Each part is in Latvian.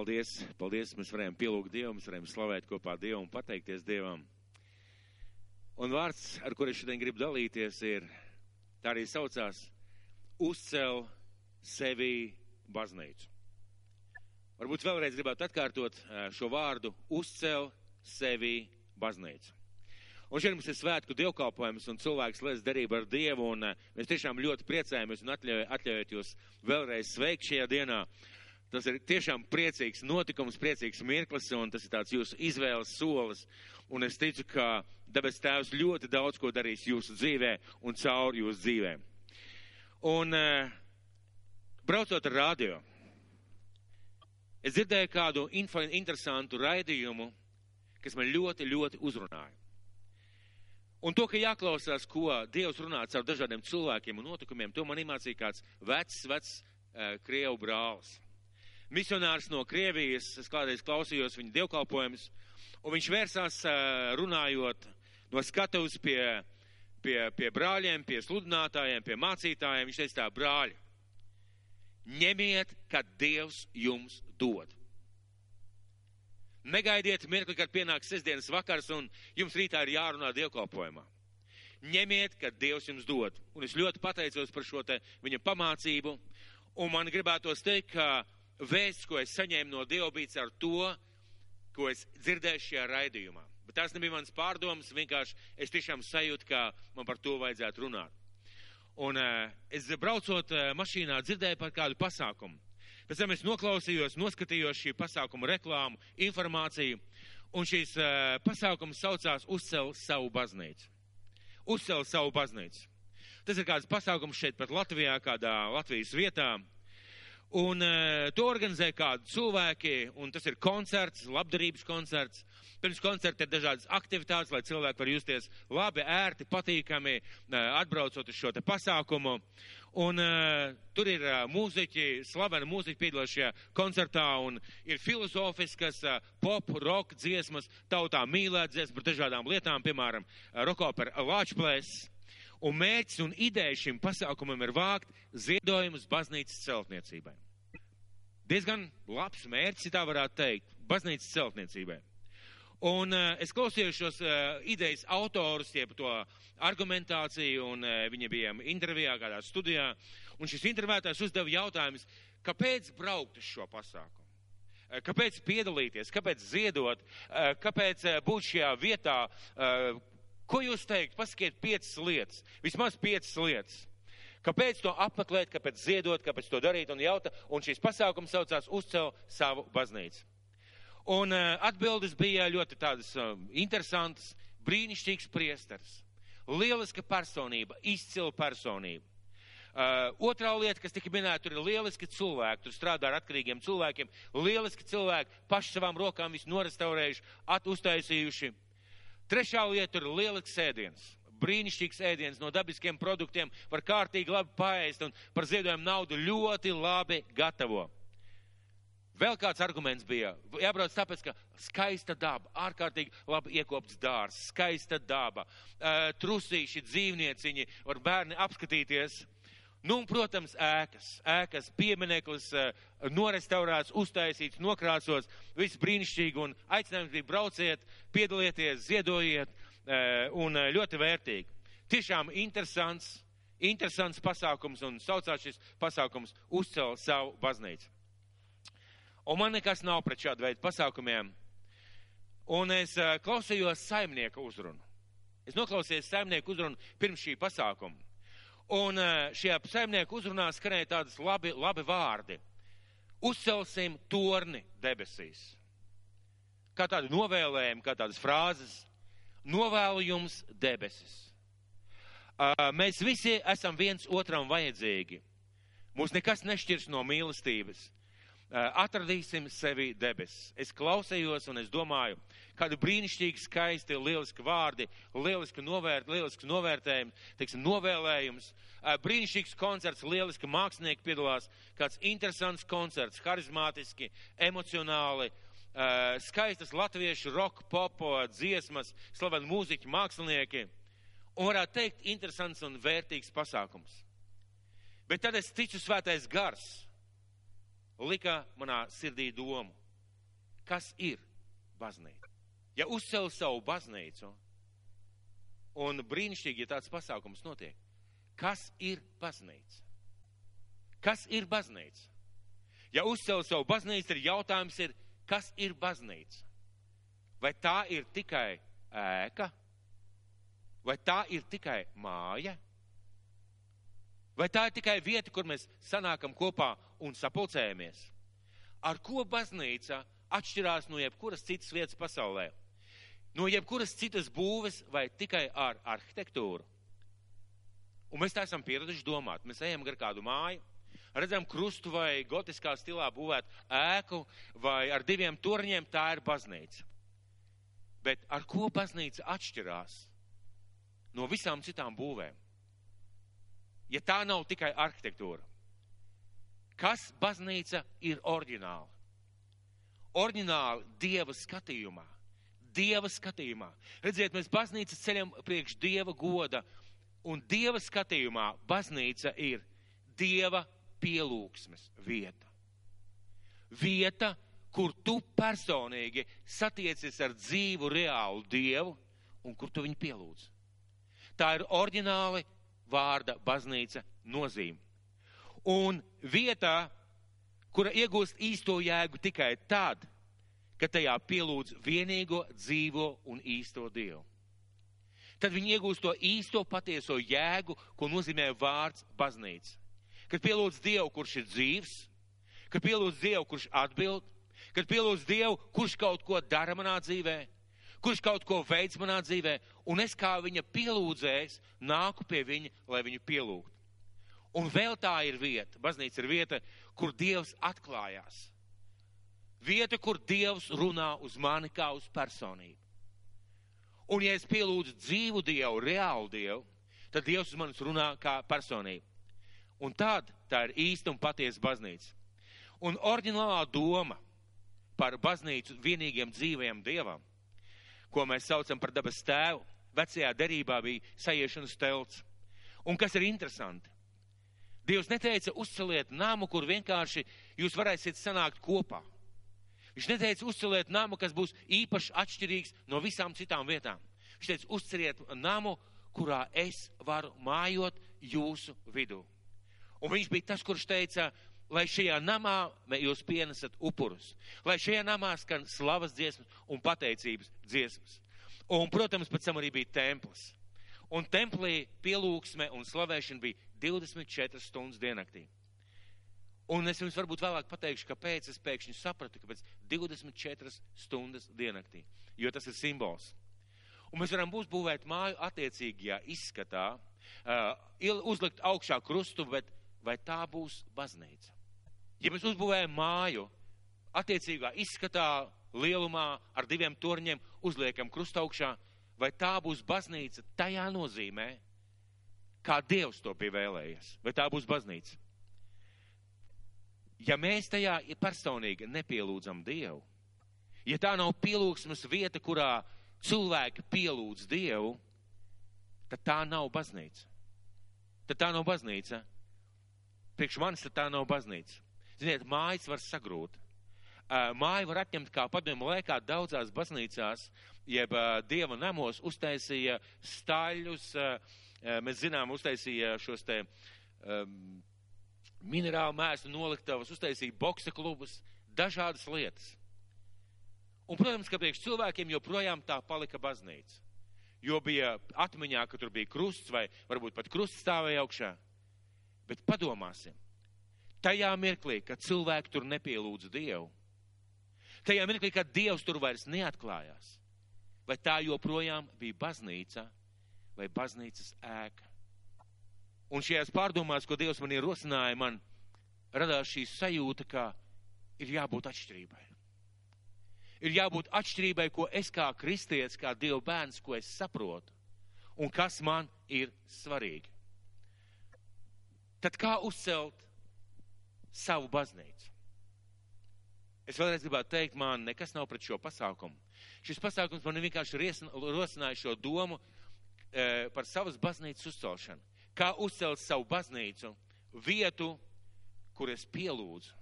paldies, paldies, mēs varējām pielūgt Dievu, mēs varējām slavēt kopā Dievu un pateikties Dievam. Un vārds, ar kuru es šodien gribu dalīties, ir, tā arī saucās, uzcel sevi baznīcu. Varbūt vēlreiz gribētu atkārtot šo vārdu, uzcel sevi baznīcu. Un šodien mums ir svētku dievkalpojums un cilvēks liec darību ar Dievu, un mēs tiešām ļoti priecājamies un atļauj, atļaujat jūs vēlreiz sveikt šajā dienā. Tas ir tiešām priecīgs notikums, priecīgs mirklis, un tas ir tāds jūsu izvēles solis. Un es ticu, ka debes tēvs ļoti daudz ko darīs jūsu dzīvē un caur jūsu dzīvēm. Un braucot ar radio, es dzirdēju kādu interesantu raidījumu, kas man ļoti, ļoti uzrunāja. Un to, ka jāklausās, ko Dievs runā caur dažādiem cilvēkiem un notikumiem, to man iemācīja kāds vecs, vecs uh, Krievu brālis. Misionārs no Krievijas, es kādreiz klausījos viņa dievkalpojumus, un viņš vērsās runājot no skatuves pie, pie, pie brāļiem, pie sludinātājiem, pie mācītājiem. Viņš teica tā, brāļi, ņemiet, kad Dievs jums dod. Negaidiet mirkli, kad pienāks sestdienas vakars un jums rītā ir jārunā dievkalpojumā. Ņemiet, kad Dievs jums dod. Un es ļoti pateicos par šo te viņa pamācību. Un man gribētos teikt, ka vēsts, ko es saņēmu no Dieva, bija ar to, ko es dzirdēju šajā raidījumā. Bet tās nebija mans pārdomas, vienkārši es tiešām sajūtu, ka man par to vajadzētu runāt. Un uh, es braucot uh, mašīnā dzirdēju par kādu pasākumu. Pēc tam es noklausījos, noskatījos šī pasākuma reklāmu, informāciju, un šīs uh, pasākums saucās Uzcel savu baznīcu. Uzcel savu baznīcu. Tas ir kāds pasākums šeit pat Latvijā, kādā Latvijas vietā. Un uh, to organizē kādi cilvēki, un tas ir koncerts, labdarības koncerts. Pirms koncerta ir dažādas aktivitātes, lai cilvēki var justies labi, ērti, patīkami, uh, atbraucot uz šo te pasākumu. Un uh, tur ir uh, mūziķi, slaveni mūziķi piedalās šajā koncertā, un ir filozofiskas uh, pop, rock dziesmas, tautā mīlēt dziesmas par dažādām lietām, piemēram, uh, rokopera lāčplēs. Un mērķis un ideja šim pasākumam ir vākt ziedojumus baznīcas celtniecībai. Diezgan labs mērķis, tā varētu teikt, baznīcas celtniecībai. Un uh, es klausījos šos uh, idejas autorus, jeb to argumentāciju, un uh, viņi bija intervijā kādā studijā, un šis intervētājs uzdeva jautājumus, kāpēc braukt uz šo pasākumu? Kāpēc piedalīties, kāpēc ziedot, kāpēc būt šajā vietā, Ko jūs teikt? Pasakiet piecas lietas, vismaz piecas lietas. Kāpēc to apmeklēt, kāpēc ziedot, kāpēc to darīt un jauta, un šīs pasākums saucās uzcel savu baznīcu. Un uh, atbildes bija ļoti tādas uh, interesantas, brīnišķīgs priestars, lieliska personība, izcila personība. Uh, otrā lieta, kas tika minēta, tur ir lieliski cilvēki, tur strādā ar atkarīgiem cilvēkiem, lieliski cilvēki, paši savām rokām visu norestaurējuši, at, uztaisījuši. Trešā lieta ir lielisks ēdiens. Brīnišķīgs ēdiens no dabiskiem produktiem, var kārtīgi labi paēst un par ziedojumu naudu ļoti labi gatavo. Vēl kāds arguments bija, jābrauc tāpēc, ka skaista daba, ārkārtīgi labi iekopts dārs, skaista daba, trusīši dzīvnieciņi, var bērni apskatīties. Nu, un, protams, ēkas, ēkas piemineklis, norestaurēts, uztaisīts, nokrāsots, viss brīnišķīgi un aicinājums bija brauciet, piedalieties, ziedojiet un ļoti vērtīgi. Tiešām interesants, interesants pasākums un saucās šis pasākums uzcel savu baznīcu. Un man nekas nav pret šādu veidu pasākumiem. Un es klausījos saimnieka uzrunu. Es noklausījos saimnieku uzrunu pirms šī pasākuma. Un šajā saimnieku uzrunā skanēja tādas labi, labi vārdi. Uzcelsim torni debesīs. Kā tādi novēlējumi, kā tādas frāzes. Novēlu jums debesis. Mēs visi esam viens otram vajadzīgi. Mūs nekas nešķirs no mīlestības. Atradīsim sevi debesis. Es klausējos un es domāju, kādi brīnišķīgi, skaisti, lieliski vārdi, lieliski novērt, lielisks novērtējums, teiksim, novēlējums, brīnišķīgs koncerts, lieliski mākslinieki piedalās, kāds interesants koncerts, harizmātiski, emocionāli, skaistas latviešu rock, pop, dziesmas, slaveni mūziķi, mākslinieki. Un varētu teikt, interesants un vērtīgs pasākums. Bet tad es ticu svētais gars lika manā sirdī domu. kas ir baznīca. Ja uzcēl savu baznīcu, un brīnišķīgi, ja tāds pasākums notiek, kas ir baznīca? Kas ir baznīca? Ja uzcēl savu baznīcu, tad jautājums ir, kas ir baznīca? Vai tā ir tikai ēka? Vai tā ir tikai māja? Vai tā ir tikai vieta, kur mēs sanākam kopā un sapulcējamies? Ar ko baznīca atšķirās no jebkuras citas vietas pasaulē? No jebkuras citas būves vai tikai ar arhitektūru? Un mēs tā esam pieraduši domāt. Mēs ejam gar kādu māju, redzam krustu vai gotiskā stilā būvētu ēku vai ar diviem torņiem, tā ir baznīca. Bet ar ko baznīca atšķirās no visām citām būvēm? Ja tā nav tikai arhitektūra, kas baznīca ir oriģināla? Oriģināli Dieva skatījumā. Dieva skatījumā. Redziet, mēs baznīcas ceļam priekš Dieva goda, un Dieva skatījumā baznīca ir Dieva pielūgsmes vieta. Vieta, kur tu personīgi satiecies ar dzīvu, reālu Dievu un kur tu viņu pielūdz. Tā ir oriģināli vārda baznīca nozīme. Un vietā, kura iegūst īsto jēgu tikai tad, kad tajā pielūdz vienīgo dzīvo un īsto Dievu. Tad viņi iegūst to īsto patieso jēgu, ko nozīmē vārds baznīca. Kad pielūdz Dievu, kurš ir dzīvs, kad pielūdz Dievu, kurš atbild, kad pielūdz Dievu, kurš kaut ko dara manā dzīvē, kurš kaut ko veids manā dzīvē, un es kā viņa pielūdzējs nāku pie viņa, lai viņu pielūgtu. Un vēl tā ir vieta, baznīca ir vieta, kur Dievs atklājās. Vieta, kur Dievs runā uz mani kā uz personību. Un ja es pielūdzu dzīvu Dievu, reālu Dievu, tad Dievs uz manis runā kā personību. Un tad tā ir īsta un patiesa baznīca. Un oriģinālā doma par baznīcu vienīgiem dzīvajam Dievam, ko mēs saucam par dabas tēvu, vecajā derībā bija sajiešanas telts. Un kas ir interesanti? Dievs neteica uzceliet namu, kur vienkārši jūs varēsiet sanākt kopā. Viņš neteica uzceliet namu, kas būs īpaši atšķirīgs no visām citām vietām. Viņš teica uzceliet namu, kurā es varu mājot jūsu vidū. Un viņš bija tas, kurš teica, lai šajā namā jūs pienesat upurus, lai šajā namā skan slavas dziesmas un pateicības dziesmas. Un, protams, pēc tam arī bija templis. Un templī pielūgsme un slavēšana bija 24 stundas diennaktī. Un es jums varbūt vēlāk pateikšu, kāpēc es pēkšņi sapratu, ka pēc 24 stundas diennaktī, jo tas ir simbols. Un mēs varam uzbūvēt māju attiecīgajā izskatā, uh, uzlikt augšā krustu, bet vai tā būs baznīca? Ja mēs uzbūvējam māju attiecīgā izskatā, lielumā, ar diviem torņiem, uzliekam krustaugšā, vai tā būs baznīca tajā nozīmē, kā Dievs to bija vēlējies, vai tā būs baznīca. Ja mēs tajā personīgi nepielūdzam Dievu, ja tā nav pielūgsmes vieta, kurā cilvēki pielūdz Dievu, tad tā nav baznīca. Tad tā nav baznīca. Priekš manis tā nav baznīca. Ziniet, mājas var sagrūt. Māju var atņemt kā padomu laikā daudzās baznīcās, jeb dieva namos uztaisīja staļus, mēs zinām, uztaisīja šos te um, minerālu mēslu noliktavas, uztaisīja boksa klubus, dažādas lietas. Un, protams, ka priekš cilvēkiem joprojām tā palika baznīca. Jo bija atmiņā, ka tur bija krusts vai varbūt pat krusts stāvēja augšā. Bet padomāsim, tajā mirklī, kad cilvēki tur nepielūdz Dievu, tajā mirklī, kad Dievs tur vairs neatklājās, vai tā joprojām bija baznīca, vai baznīcas ēka. Un šajās pārdomās, ko Dievs man ierosināja, man radās šī sajūta, ka ir jābūt atšķirībai. Ir jābūt atšķirībai, ko es kā kristietis, kā Dieva bērns, ko es saprotu, un kas man ir svarīgi. Tad kā uzcelt savu baznīcu? Es vēlreiz gribētu teikt, man nekas nav pret šo pasākumu. Šis pasākums man vienkārši rosināja šo domu, E, par savas baznīcas uzcelšanu. Kā uzcelt savu baznīcu, vietu, kur es pielūdzu,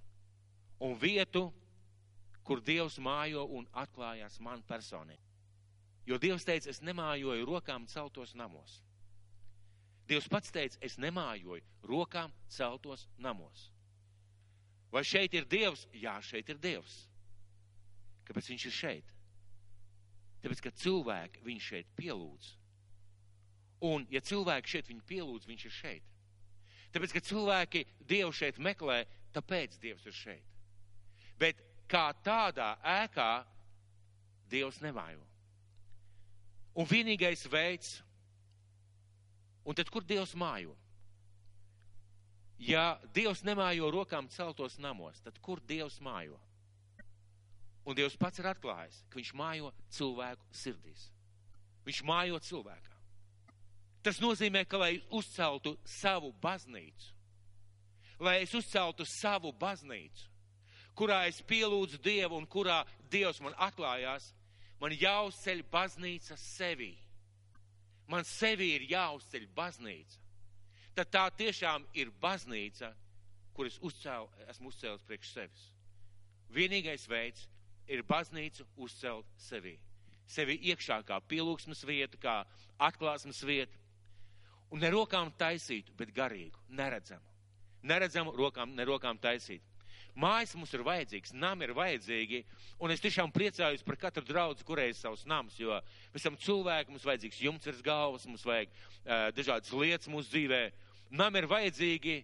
un vietu, kur Dievs mājo un atklājās man personīgi. Jo Dievs teica, es nemājoju rokām celtos namos. Dievs pats teica, es nemājoju rokām celtos namos. Vai šeit ir Dievs? Jā, šeit ir Dievs. Kāpēc viņš ir šeit? Tāpēc, ka cilvēki viņu šeit pielūdz. Un, ja cilvēki šeit viņu pielūdz, viņš ir šeit. Tāpēc, ka cilvēki Dievu šeit meklē, tāpēc Dievs ir šeit. Bet kā tādā ēkā Dievs nemājo. Un vienīgais veids, un tad kur Dievs mājo? Ja Dievs nemājo rokām celtos namos, tad kur Dievs mājo? Un Dievs pats ir atklājis, ka viņš mājo cilvēku sirdīs. Viņš mājo cilvēkā. Tas nozīmē, ka lai uzceltu savu baznīcu, lai es uzceltu savu baznīcu, kurā es pielūdzu Dievu un kurā Dievs man atklājās, man jāuzceļ baznīca sevi. Man sevi ir jāuzceļ baznīca. Tad tā tiešām ir baznīca, kuras uzcēl, esmu uzcēlis priekš sevis. Vienīgais veids ir baznīcu uzcelt sevi. Sevi iekšā kā pielūgsmes vietu, kā atklāsmes vietu. Un ne rokām taisītu, bet garīgu, neredzamu. Neredzamu rokām, ne rokām taisītu. Mājas mums ir vajadzīgs, nami ir vajadzīgi, un es tiešām priecājos par katru draugu, kurai ir savs nams, jo mēs esam cilvēki, mums vajadzīgs jumts virs galvas, mums vajag uh, dažādas lietas mūsu dzīvē. Nami ir vajadzīgi,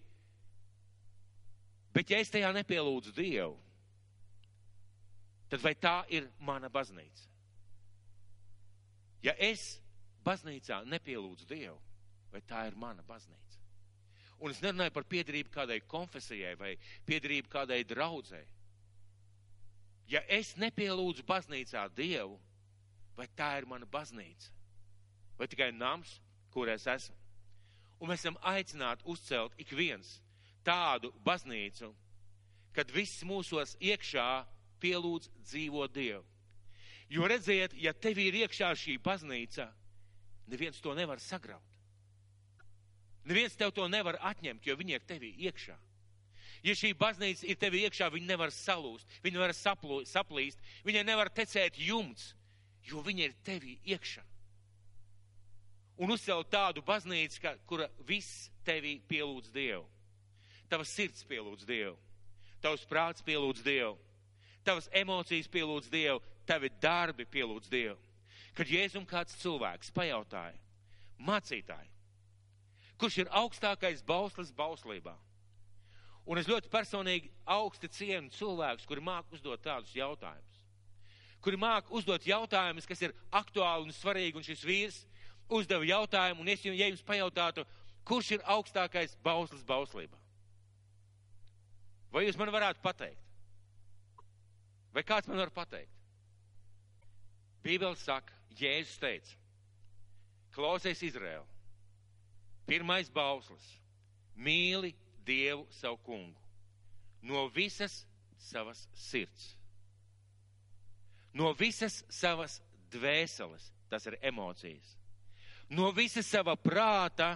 bet ja es tajā nepielūdzu Dievu, tad vai tā ir mana baznīca? Ja es baznīcā nepielūdzu Dievu, vai tā ir mana baznīca? Un es nerunāju par piedarību kādai konfesijai vai piedarību kādai draudzē. Ja es nepielūdzu baznīcā Dievu, vai tā ir mana baznīca? Vai tikai nams, kur es esmu? Un mēs esam aicināti uzcelt ik viens tādu baznīcu, kad viss mūsos iekšā pielūdz dzīvo Dievu. Jo redziet, ja tev ir iekšā šī baznīca, neviens to nevar sagraut. Neviens tev to nevar atņemt, jo viņi ir tevī iekšā. Ja šī baznīca ir tevī iekšā, viņi nevar salūst, viņi nevar saplu, saplīst, viņai nevar tecēt jumts, jo viņi ir tevī iekšā. Un uzcelt tādu baznīcu, ka, kura viss tevī pielūdz Dievu. Tavas sirds pielūdz Dievu, tavs prāts pielūdz Dievu, tavas emocijas pielūdz Dievu, tavi darbi pielūdz Dievu. Kad Jēzum kāds cilvēks pajautāja, mācītāji, kurš ir augstākais bauslis bauslībā. Un es ļoti personīgi augsti cienu cilvēkus, kuri māk uzdot tādus jautājumus. Kuri māk uzdot jautājumus, kas ir aktuāli un svarīgi, un šis vīrs uzdeva jautājumu, un es, ja jums pajautātu, kurš ir augstākais bauslis bauslībā? Vai jūs man varētu pateikt? Vai kāds man var pateikt? Bībeli saka, Jēzus teica, klausies Izraēlu, Pirmais bauslis - mīli Dievu savu kungu no visas savas sirds, no visas savas dvēseles, tas ir emocijas, no visas sava prāta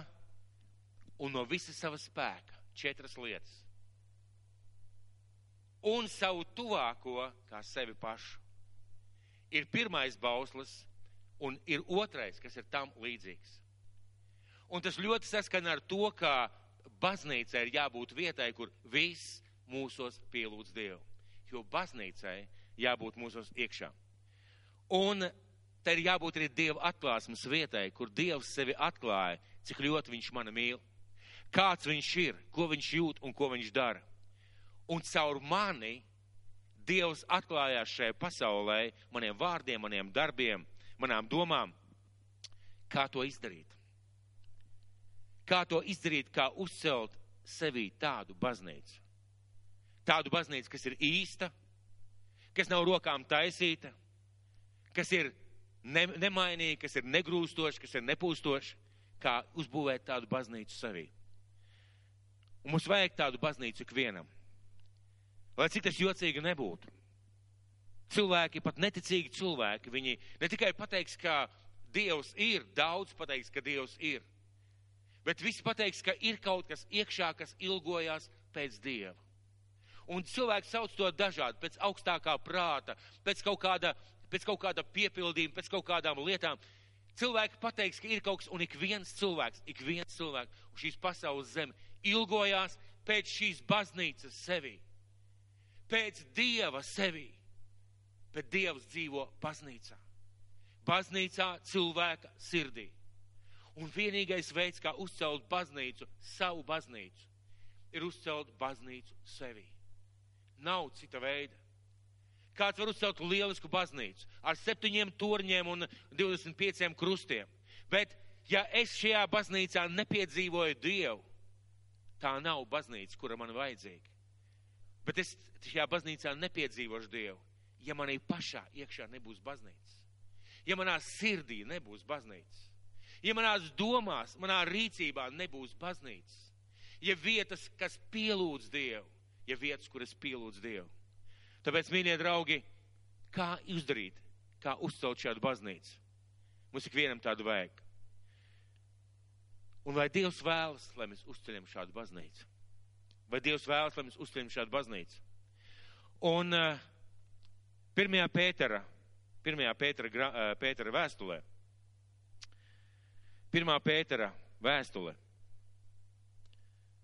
un no visas sava spēka. Četras lietas. Un savu tuvāko kā sevi pašu. Ir pirmais bauslis un ir otrais, kas ir tam līdzīgs. Un tas ļoti saskana ar to, ka baznīcai ir jābūt vietai, kur viss mūsos pielūdz Dievu. Jo baznīcai jābūt mūsos iekšā. Un tai ir jābūt arī Dieva atklāsmes vietai, kur Dievs sevi atklāja, cik ļoti viņš mani mīl, kāds viņš ir, ko viņš jūt un ko viņš dara. Un caur mani Dievs atklājās šajā pasaulē, maniem vārdiem, maniem darbiem, manām domām, kā to izdarīt kā to izdarīt, kā uzcelt sevī tādu baznīcu. Tādu baznīcu, kas ir īsta, kas nav rokām taisīta, kas ir ne, nemainīga, kas ir negrūstoša, kas ir nepūstoša, kā uzbūvēt tādu baznīcu sevī. Un mums vajag tādu baznīcu ikvienam. Lai cik tas jocīgi nebūtu. Cilvēki, pat neticīgi cilvēki, viņi ne tikai pateiks, ka Dievs ir, daudz pateiks, ka Dievs ir bet visi pateiks, ka ir kaut kas iekšā, kas ilgojās pēc Dieva. Un cilvēki sauc to dažādi, pēc augstākā prāta, pēc kaut kāda, pēc kaut kāda piepildījuma, pēc kaut kādām lietām. Cilvēki pateiks, ka ir kaut kas, un ik viens cilvēks, ik viens cilvēks uz šīs pasaules zemi ilgojās pēc šīs baznīcas sevī, pēc Dieva sevī, bet Dievs dzīvo baznīcā. Baznīcā cilvēka sirdī. Un vienīgais veids, kā uzcelt baznīcu, savu baznīcu, ir uzcelt baznīcu sevī. Nav cita veida. Kāds var uzcelt lielisku baznīcu ar septiņiem torņiem un 25 krustiem. Bet, ja es šajā baznīcā nepiedzīvoju Dievu, tā nav baznīca, kura man vajadzīga. Bet es šajā baznīcā nepiedzīvošu Dievu, ja manī pašā iekšā nebūs baznīca. Ja manā sirdī nebūs baznīca. Ja manās domās, manā rīcībā nebūs baznīca. Ja vietas, kas pielūdz Dievu, ja vietas, kuras pielūdz Dievu. Tāpēc, mīļie draugi, kā izdarīt, kā uzcelt šādu baznīcu? Mums ikvienam tādu vajag. Un vai Dievs vēlas, lai mēs uzceļam šādu baznīcu? Vai Dievs vēlas, lai mēs uzceļam šādu baznīcu? Un uh, pirmajā Pētera, pirmajā Pētera, uh, Pētera vēstulē, pirmā Pētera vēstule,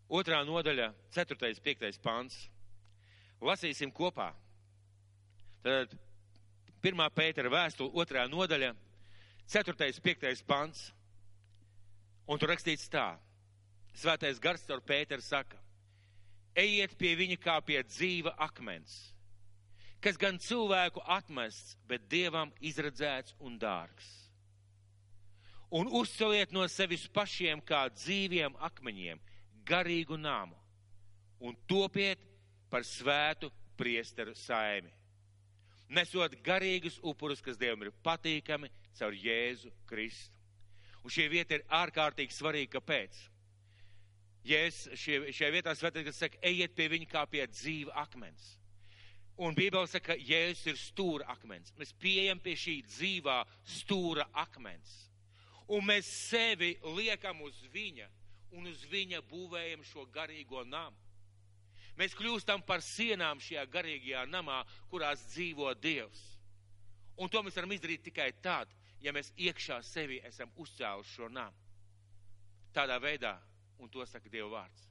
otrā nodaļa, ceturtais, piektais pants. Lasīsim kopā. Tad pirmā Pētera vēstule, otrā nodaļa, ceturtais, piektais pants. Un tur rakstīts tā. Svētais gars caur Pēteru saka, ejiet pie viņa kā pie dzīva akmens, kas gan cilvēku atmests, bet dievam izredzēts un dārgs. Un uzceliet no sevis pašiem kā dzīviem akmeņiem garīgu nāmu un topiet par svētu priesteru saimi, nesot garīgus upurus, kas Dievam ir patīkami caur Jēzu Kristu. Un šī vieta ir ārkārtīgi svarīga. Kāpēc? Es šie, šajā vietā svētīgs saka, ejiet pie viņa kā pie dzīva akmens. Un Bībele saka, ka Jēzus ir stūra akmens. Mēs pieejam pie šī dzīvā stūra akmens. Un mēs sevi liekam uz viņa un uz viņa būvējam šo garīgo namu. Mēs kļūstam par sienām šajā garīgajā namā, kurās dzīvo Dievs. Un to mēs varam izdarīt tikai tad, ja mēs iekšā sevi esam uzcēluši šo namu. Tādā veidā, un to saka Dieva vārds.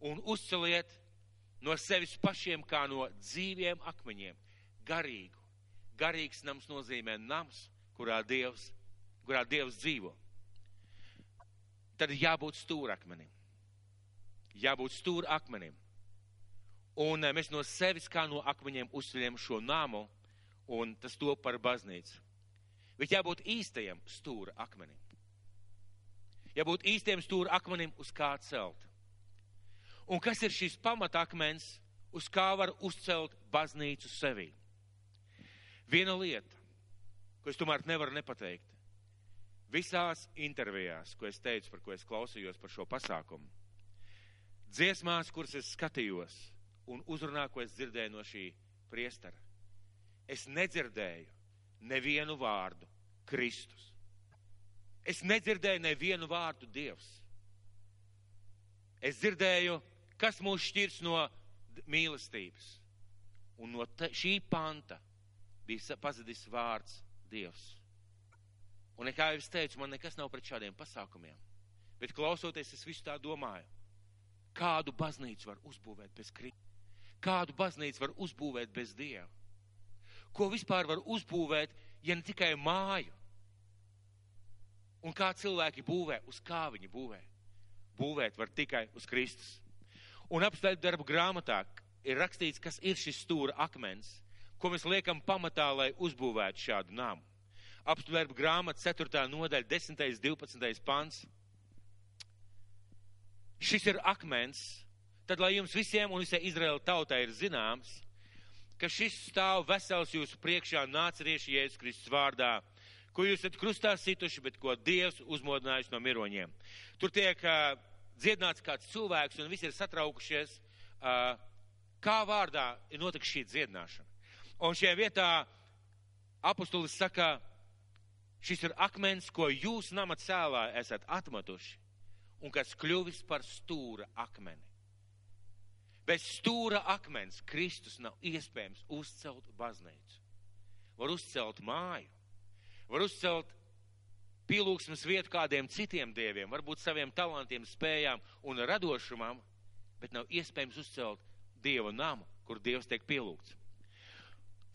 Un uzceliet no sevis pašiem kā no dzīviem akmeņiem garīgu. Garīgs nams nozīmē nams, kurā Dievs, kurā Dievs dzīvo. Tad jābūt stūrakmenim. Jābūt stūrakmenim. Un eh, mēs no sevis kā no akmeņiem uzceļam šo namu, un tas to par baznīcu bet jābūt īstajam stūra akmenim. Jābūt īstiem stūra akmenim, uz kā celt. Un kas ir šis pamatakmens, uz kā var uzcelt baznīcu sevī? Viena lieta, ko es tomēr nevaru nepateikt. Visās intervijās, ko es teicu, par ko es klausījos par šo pasākumu, dziesmās, kuras es skatījos, un uzrunā, ko es dzirdēju no šī priestara, es nedzirdēju nevienu vārdu Kristus. Es nedzirdēju nevienu vārdu Dievs. Es dzirdēju, kas mūs šķirs no mīlestības. Un no te, šī panta bija pazudis vārds Dievs. Un, kā jau es teicu, man nekas nav pret šādiem pasākumiem. Bet klausoties, es visu tā domāju. Kādu baznīcu var uzbūvēt bez Kristus? Kādu baznīcu var uzbūvēt bez Dieva? Ko vispār var uzbūvēt, ja ne tikai māju? Un kā cilvēki būvē, uz kā viņi būvē? Būvēt var tikai uz Kristus. Un apstākļu darbu grāmatā ir rakstīts, kas ir šis stūra akmens, ko mēs liekam pamatā, lai uzbūvētu šādu namu. Apstākļu grāmata 4. nodaļa 10. 12. pants. Šis ir akmens, tad lai jums visiem un visai Izraēla tautai ir zināms, ka šis stāv vesels jūsu priekšā nācerieši Jēzus Kristus vārdā, ko jūs esat krustā situši, bet ko Dievs uzmodinājis no miroņiem. Tur tiek uh, dziedināts kāds cilvēks, un visi ir satraukušies, uh, kā vārdā ir notikusi šī dziedināšana. Un šajā vietā apustulis saka, šis ir akmens, ko jūs nama cēlā esat atmetuši, un kas kļuvis par stūra akmeni. Bez stūra akmens Kristus nav iespējams uzcelt baznīcu. Var uzcelt māju, var uzcelt pielūgsmes vietu kādiem citiem dieviem, varbūt saviem talantiem, spējām un radošumam, bet nav iespējams uzcelt Dieva namu, kur Dievs tiek pielūgts.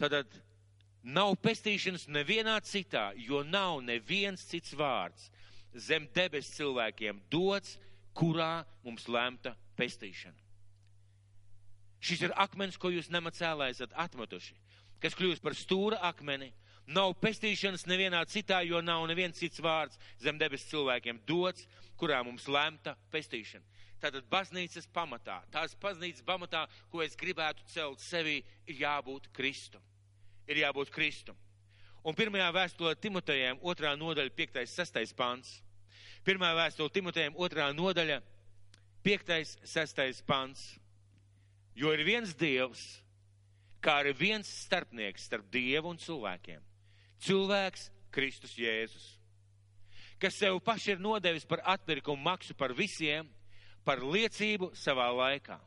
Tad nav pestīšanas nevienā citā, jo nav neviens cits vārds zem debes cilvēkiem dots, kurā mums lemta pestīšana. Šis ir akmens, ko jūs nemacēlā esat atmetuši, kas kļūst par stūra akmeni. Nav pestīšanas nevienā citā, jo nav neviens cits vārds zem debes cilvēkiem dots, kurā mums lemta pestīšana. Tātad baznīcas pamatā, tās baznīcas pamatā, ko es gribētu celt sevī, ir jābūt Kristu. Ir jābūt Kristu. Un pirmajā vēstulē Timotejiem, otrā nodaļa, piektais, sastais pants. Pirmā vēstule Timotejiem, otrā nodaļa, piektais, sastais pants. Jo ir viens Dievs, kā arī viens starpnieks starp Dievu un cilvēkiem. Cilvēks Kristus Jēzus, kas sev paši ir nodevis par atpirkumu maksu par visiem, par liecību savā laikā.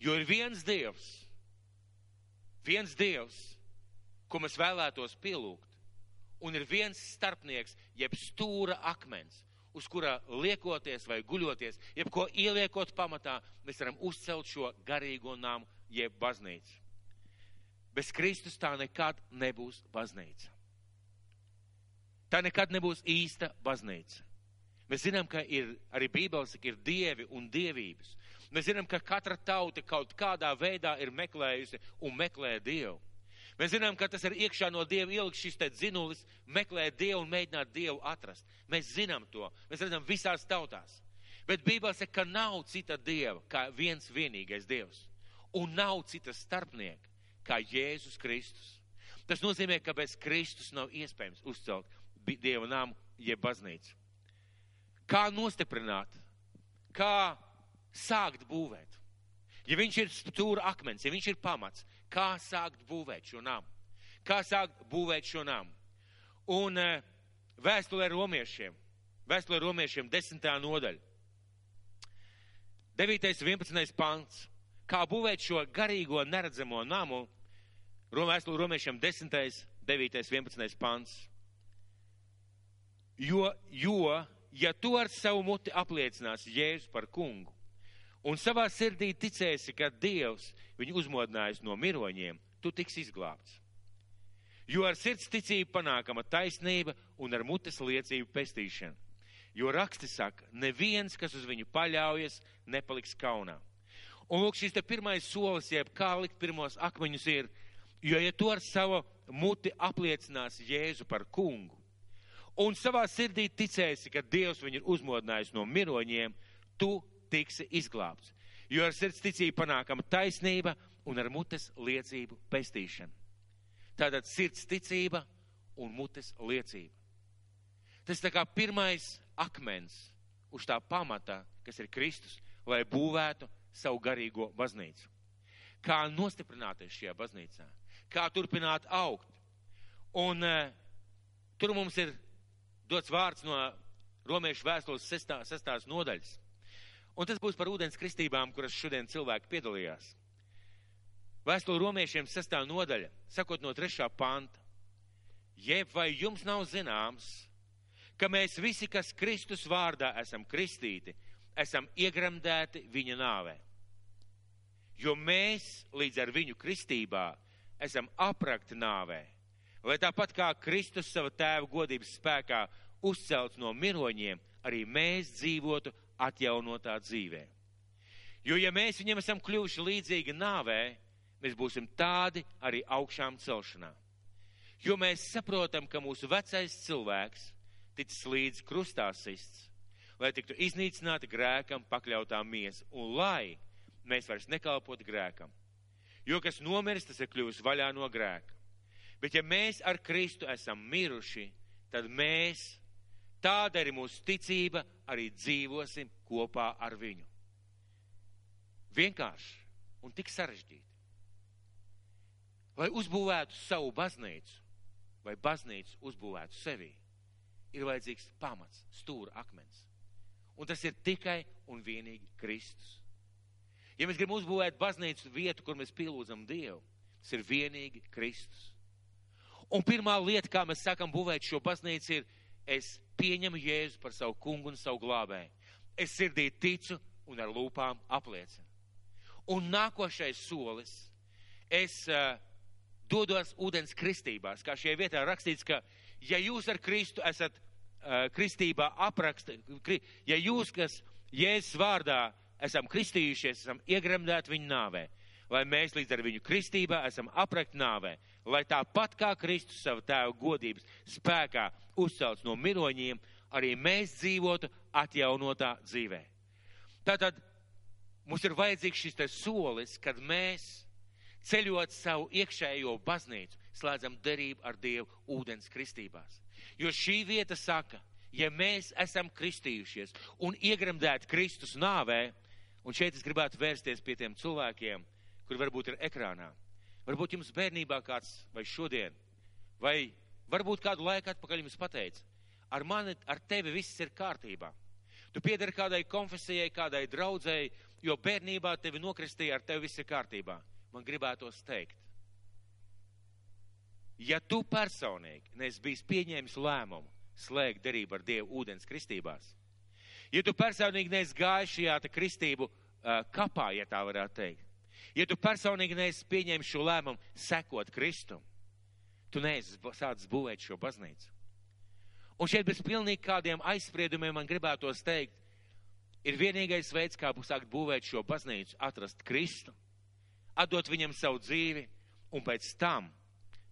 Jo ir viens Dievs, viens Dievs, ko mēs vēlētos pielūgt, un ir viens starpnieks, jeb stūra akmens, uz kura liekoties vai guļoties, jeb ko ieliekot pamatā, mēs varam uzcelt šo garīgo nāmu, jeb baznīcu. Bez Kristus tā nekad nebūs baznīca. Tā nekad nebūs īsta baznīca. Mēs zinām, ka ir arī Bībeles, ka ir dievi un dievības. Mēs zinām, ka katra tauta kaut kādā veidā ir meklējusi un meklē Dievu. Mēs zinām, ka tas ir iekšā no Dieva ielikt šis te dzinulis, meklēt Dievu un mēģināt Dievu atrast. Mēs zinām to. Mēs redzam visās tautās. Bet Bībelē saka, ka nav cita Dieva kā viens vienīgais Dievs. Un nav cita starpnieka kā Jēzus Kristus. Tas nozīmē, ka bez Kristus nav iespējams uzcelt Dieva namu jeb baznīcu. Kā nostiprināt? Kā sākt būvēt? Ja viņš ir stūra akmens, ja viņš ir pamats, kā sākt būvēt šo namu. Kā sākt būvēt šo namu. Un uh, vēstulē romiešiem, vēstulē romiešiem desmitā nodaļa, 9. un 11. pants, kā būvēt šo garīgo neredzamo namu, vēstulē romiešiem 10. 9. 11. pants. Jo, jo, ja tu ar savu muti apliecināsi Jēzu par kungu, un savā sirdī ticēsi, ka Dievs viņu uzmodinājis no miroņiem, tu tiks izglābts. Jo ar sirds ticību panākama taisnība un ar mutes liecību pestīšana. Jo raksti saka, neviens, kas uz viņu paļaujas, nepaliks kaunā. Un lūk, šis te pirmais solis, jeb kā likt pirmos akmeņus, ir, jo ja tu ar savu muti apliecinās Jēzu par kungu, un savā sirdī ticēsi, ka Dievs viņu ir uzmodinājis no miroņiem, tu tiksi izglābts. Jo ar sirds ticību panākama taisnība un ar mutes liecību pestīšana. Tātad sirds ticība un mutes liecība. Tas tā kā pirmais akmens uz tā pamata, kas ir Kristus, lai būvētu savu garīgo baznīcu. Kā nostiprināties šajā baznīcā, kā turpināt augt. Un uh, tur mums ir dots vārds no romiešu vēstules sestā, sestās nodaļas. Un tas būs par ūdens kristībām, kuras šodien cilvēki piedalījās. Vēstule romiešiem sestā nodaļa, sakot no trešā panta. Jeb vai jums nav zināms, ka mēs visi, kas Kristus vārdā esam kristīti, esam iegremdēti viņa nāvē. Jo mēs līdz ar viņu kristībā esam aprakti nāvē, lai tāpat kā Kristus sava tēva godības spēkā uzcelts no miroņiem, arī mēs dzīvotu atjaunotā dzīvē. Jo, ja mēs viņam esam kļuvuši līdzīgi nāvē, mēs būsim tādi arī augšām celšanā. Jo mēs saprotam, ka mūsu vecais cilvēks ticis līdz krustā sists, lai tiktu iznīcināta grēkam pakļautā miesa, un lai mēs vairs nekalpotu grēkam. Jo kas nomiris, tas ir kļuvis vaļā no grēka. Bet ja mēs ar Kristu esam miruši, tad mēs Tāda ir mūsu ticība, arī dzīvosim kopā ar viņu. Vienkārši un tik sarežģīti. Lai uzbūvētu savu baznīcu, vai baznīcu uzbūvētu sevi, ir vajadzīgs pamats, stūra akmens. Un tas ir tikai un vienīgi Kristus. Ja mēs gribam uzbūvēt baznīcu vietu, kur mēs pielūdzam Dievu, tas ir vienīgi Kristus. Un pirmā lieta, kā mēs sākam būvēt šo baznīcu, ir, es pieņemu Jēzu par savu kungu un savu glābēju. Es sirdī ticu un ar lūpām apliecinu. Un nākošais solis, es uh, dodos ūdens kristībās, kā šajā vietā rakstīts, ka ja jūs ar Kristu esat uh, kristībā apraksta, kri, ja jūs, kas Jēzus vārdā esam kristījušies, esam iegremdēti viņa nāvē, lai mēs līdz ar viņu kristībā esam aprakt nāvē, lai tāpat kā Kristus savu tēvu godības spēkā uzcelts no miroņiem, arī mēs dzīvotu atjaunotā dzīvē. Tātad mums ir vajadzīgs šis solis, kad mēs ceļot savu iekšējo baznīcu, slēdzam derību ar Dievu ūdens kristībās. Jo šī vieta saka, ja mēs esam kristījušies un iegremdēti Kristus nāvē, un šeit es gribētu vērsties pie tiem cilvēkiem, kuri varbūt ir ekrānā. Varbūt jums bērnībā kāds vai šodien, vai varbūt kādu laiku atpakaļ jums pateica, ar mani, ar tevi viss ir kārtībā. Tu piedari kādai konfesijai, kādai draudzēji, jo bērnībā tevi nokristīja, ar tevi viss ir kārtībā. Man gribētos teikt, ja tu personīgi neesi bijis pieņēmis lēmumu slēgt derību ar Dievu ūdens kristībās, ja tu personīgi neesi gājis šajā kristību uh, kapā, ja tā varētu teikt, ja tu personīgi neesi pieņēmis šo lēmumu sekot Kristum, tu neesi sācis būvēt šo baznīcu. Un šeit bez pilnīgi kādiem aizspriedumiem man gribētos teikt, ir vienīgais veids, kā sākt būvēt šo baznīcu, atrast Kristu, atdot viņam savu dzīvi un pēc tam,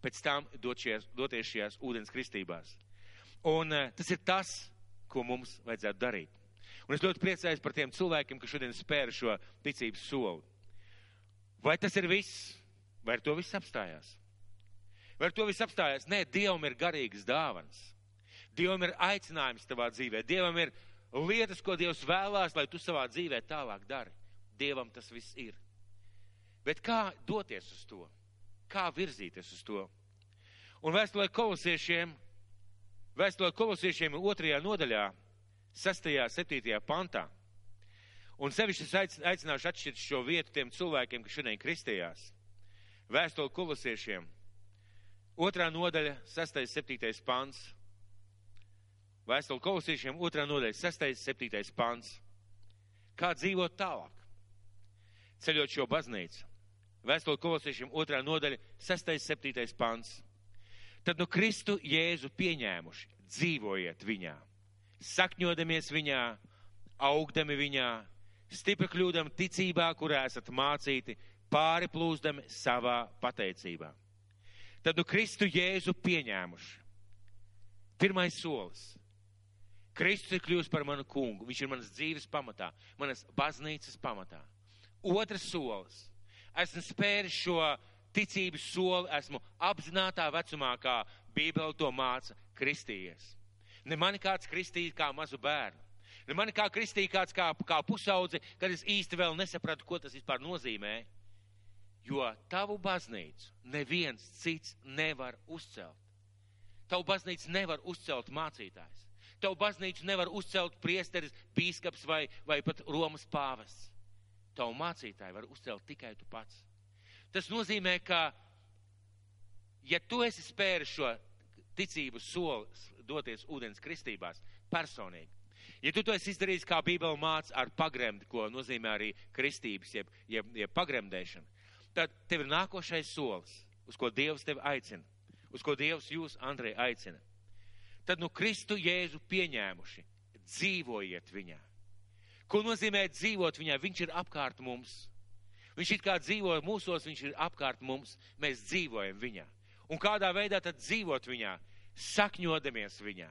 pēc tam dot šies, doties šajās ūdens kristībās. Un uh, tas ir tas, ko mums vajadzētu darīt. Un es ļoti priecājos par tiem cilvēkiem, kas šodien spēra šo ticības soli. Vai tas ir viss? Vai ar to viss apstājās? Vai ar to viss apstājās? Nē, Dievam ir garīgas dāvanas. Dievam ir aicinājums tavā dzīvē. Dievam ir lietas, ko Dievs vēlās, lai tu savā dzīvē tālāk dari. Dievam tas viss ir. Bet kā doties uz to? Kā virzīties uz to? Un vēstulē kolosiešiem, vēstulē kolosiešiem otrajā nodaļā, sastajā, septītajā pantā. Un sevišķi es aicināšu atšķirt šo vietu tiem cilvēkiem, kas šodien kristījās. Vēstuli kolosiešiem. Otrā nodaļa, sastais, septītais pants. Vēstuli kolosiešiem, otrā nodaļa, 6. 7. pants. Kā dzīvot tālāk? Ceļot šo baznīcu. Vēstuli kolosiešiem, otrā nodaļa, 6. 7. pants. Tad nu Kristu Jēzu pieņēmuši, dzīvojiet viņā, sakņodamies viņā, augdami viņā, stipri kļūdam ticībā, kurā esat mācīti, pāri plūzdami savā pateicībā. Tad nu Kristu Jēzu pieņēmuši. Pirmais solis Kristus ir kļuvis par manu kungu. Viņš ir manas dzīves pamatā, manas baznīcas pamatā. Otrs solis. Esmu spēris šo ticības soli, esmu apzinātā vecumā, kā Bībele to māca, kristījies. Ne mani kāds kristīja kā mazu bērnu. Ne mani kā kristīja kāds kā, kā pusaudzi, kad es īsti vēl nesapratu, ko tas vispār nozīmē. Jo tavu baznīcu neviens cits nevar uzcelt. Tavu baznīcu nevar uzcelt mācītājs. Tavu baznīcu nevar uzcelt priesteris, bīskaps vai, vai pat Romas pāvests. Tavu mācītāju var uzcelt tikai tu pats. Tas nozīmē, ka, ja tu esi spēris šo ticības soli doties ūdens kristībās personīgi, ja tu to esi izdarījis kā Bībele māca ar pagremdi, ko nozīmē arī kristības, jeb, jeb, jeb pagremdēšana, tad tev ir nākošais solis, uz ko Dievs tevi aicina, uz ko Dievs jūs, Andrei, aicina tad nu Kristu Jēzu pieņēmuši, dzīvojiet viņā. Ko nozīmē dzīvot viņā? Viņš ir apkārt mums. Viņš it kā dzīvo mūsos, viņš ir apkārt mums, mēs dzīvojam viņā. Un kādā veidā tad dzīvot viņā? Sakņodamies viņā,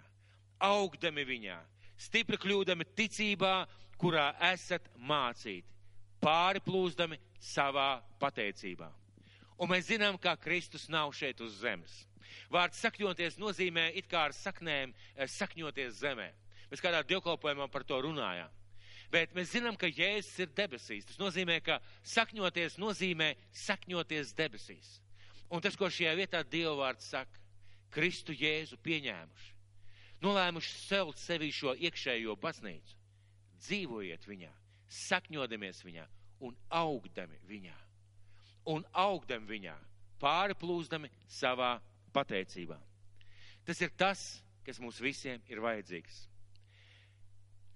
augdami viņā, stipri kļūdami ticībā, kurā esat mācīti, pāri plūzdami savā pateicībā. Un mēs zinām, ka Kristus nav šeit uz zemes. Vārds sakņoties nozīmē it kā ar saknēm eh, sakņoties zemē. Mēs kādā dievkalpojumā par to runājām. Bet mēs zinām, ka Jēzus ir debesīs. Tas nozīmē, ka sakņoties nozīmē sakņoties debesīs. Un tas, ko šajā vietā Dieva vārds saka, Kristu Jēzu pieņēmuši, nolēmuši celt sevi šo iekšējo baznīcu, dzīvojiet viņā, sakņodamies viņā un augdami viņā. Un augdami viņā, pārplūzdami savā pateicībā. Tas ir tas, kas mums visiem ir vajadzīgs.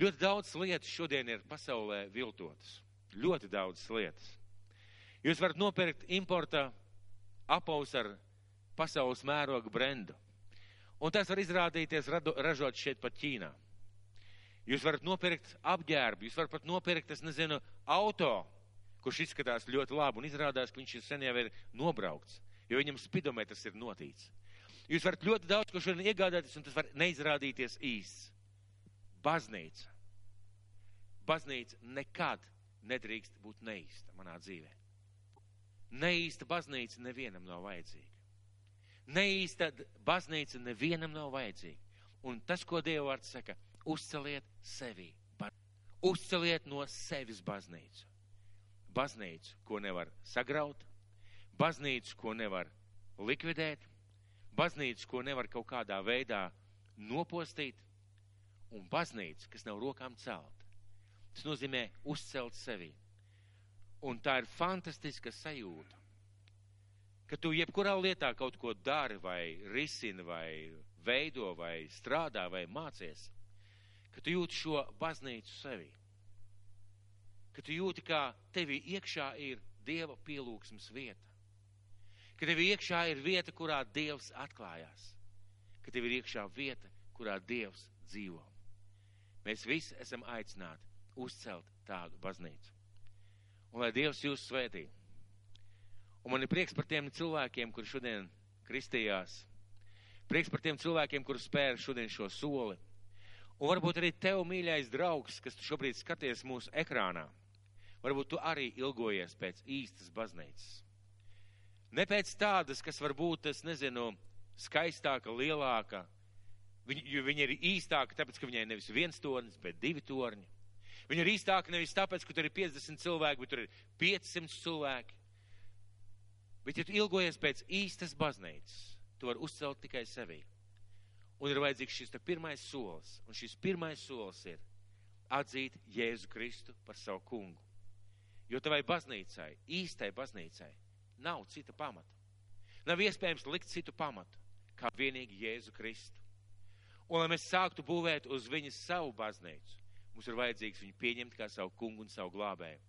Ļoti daudz lietas šodien ir pasaulē viltotas. Ļoti daudz lietas. Jūs varat nopirkt importa apaus ar pasaules mēroga brendu. Un tas var izrādīties rado, ražot šeit pat Ķīnā. Jūs varat nopirkt apģērbu, jūs varat pat nopirkt, es nezinu, auto, kurš izskatās ļoti labi un izrādās, ka viņš ir sen jau ir nobraukts, jo viņam spidometrs ir notīts. Jūs varat ļoti daudz ko šodien iegādāties, un tas var neizrādīties īsts. Baznīca. Baznīca nekad nedrīkst būt neīsta manā dzīvē. Neīsta baznīca nevienam nav vajadzīga. Neīsta baznīca nevienam nav vajadzīga. Un tas, ko Dieva vārds saka, uzceliet sevi. Uzceliet no sevis baznīcu. Baznīcu, ko nevar sagraut, baznīcu, ko nevar likvidēt, baznīcu, ko nevar kaut kādā veidā nopostīt, un baznīcu, kas nav rokām celt. Tas nozīmē uzcelt sevi. Un tā ir fantastiska sajūta, ka tu jebkurā lietā kaut ko dari, vai risini, vai veido, vai strādā, vai mācies, ka tu jūti šo baznīcu sevi. Ka tu jūti, kā tevi iekšā ir Dieva pielūgsmes vieta. Ka tev iekšā ir vieta, kurā Dievs atklājās. Ka tev ir iekšā vieta, kurā Dievs dzīvo. Mēs visi esam aicināti uzcelt tādu baznīcu. Un lai Dievs jūs svētī. Un man ir prieks par tiem cilvēkiem, kuri šodien kristījās. Prieks par tiem cilvēkiem, kuri spēr šodien šo soli. Un varbūt arī tev, mīļais draugs, kas tu šobrīd skaties mūsu ekrānā. Varbūt tu arī ilgojies pēc īstas baznīcas. Ne pēc tādas, kas varbūt, es nezinu, skaistāka, lielāka. Viņa, jo viņa ir īstāka, tāpēc, ka viņai nevis viens tornis, bet divi torņi. Viņa ir īstāka nevis tāpēc, ka tur ir 50 cilvēki, bet tur ir 500 cilvēki. Bet, ja tu ilgojies pēc īstas baznīcas, tu vari uzcelt tikai sevi. Un ir vajadzīgs šis pirmais solis. Un šis pirmais solis ir atzīt Jēzu Kristu par savu kungu. Jo tavai baznīcai, īstai baznīcai, nav cita pamata. Nav iespējams likt citu pamatu, kā vienīgi Jēzu Kristu. Un, lai mēs sāktu būvēt uz viņas savu baznīcu, Mums ir vajadzīgs viņu pieņemt kā savu kungu un savu glābēju.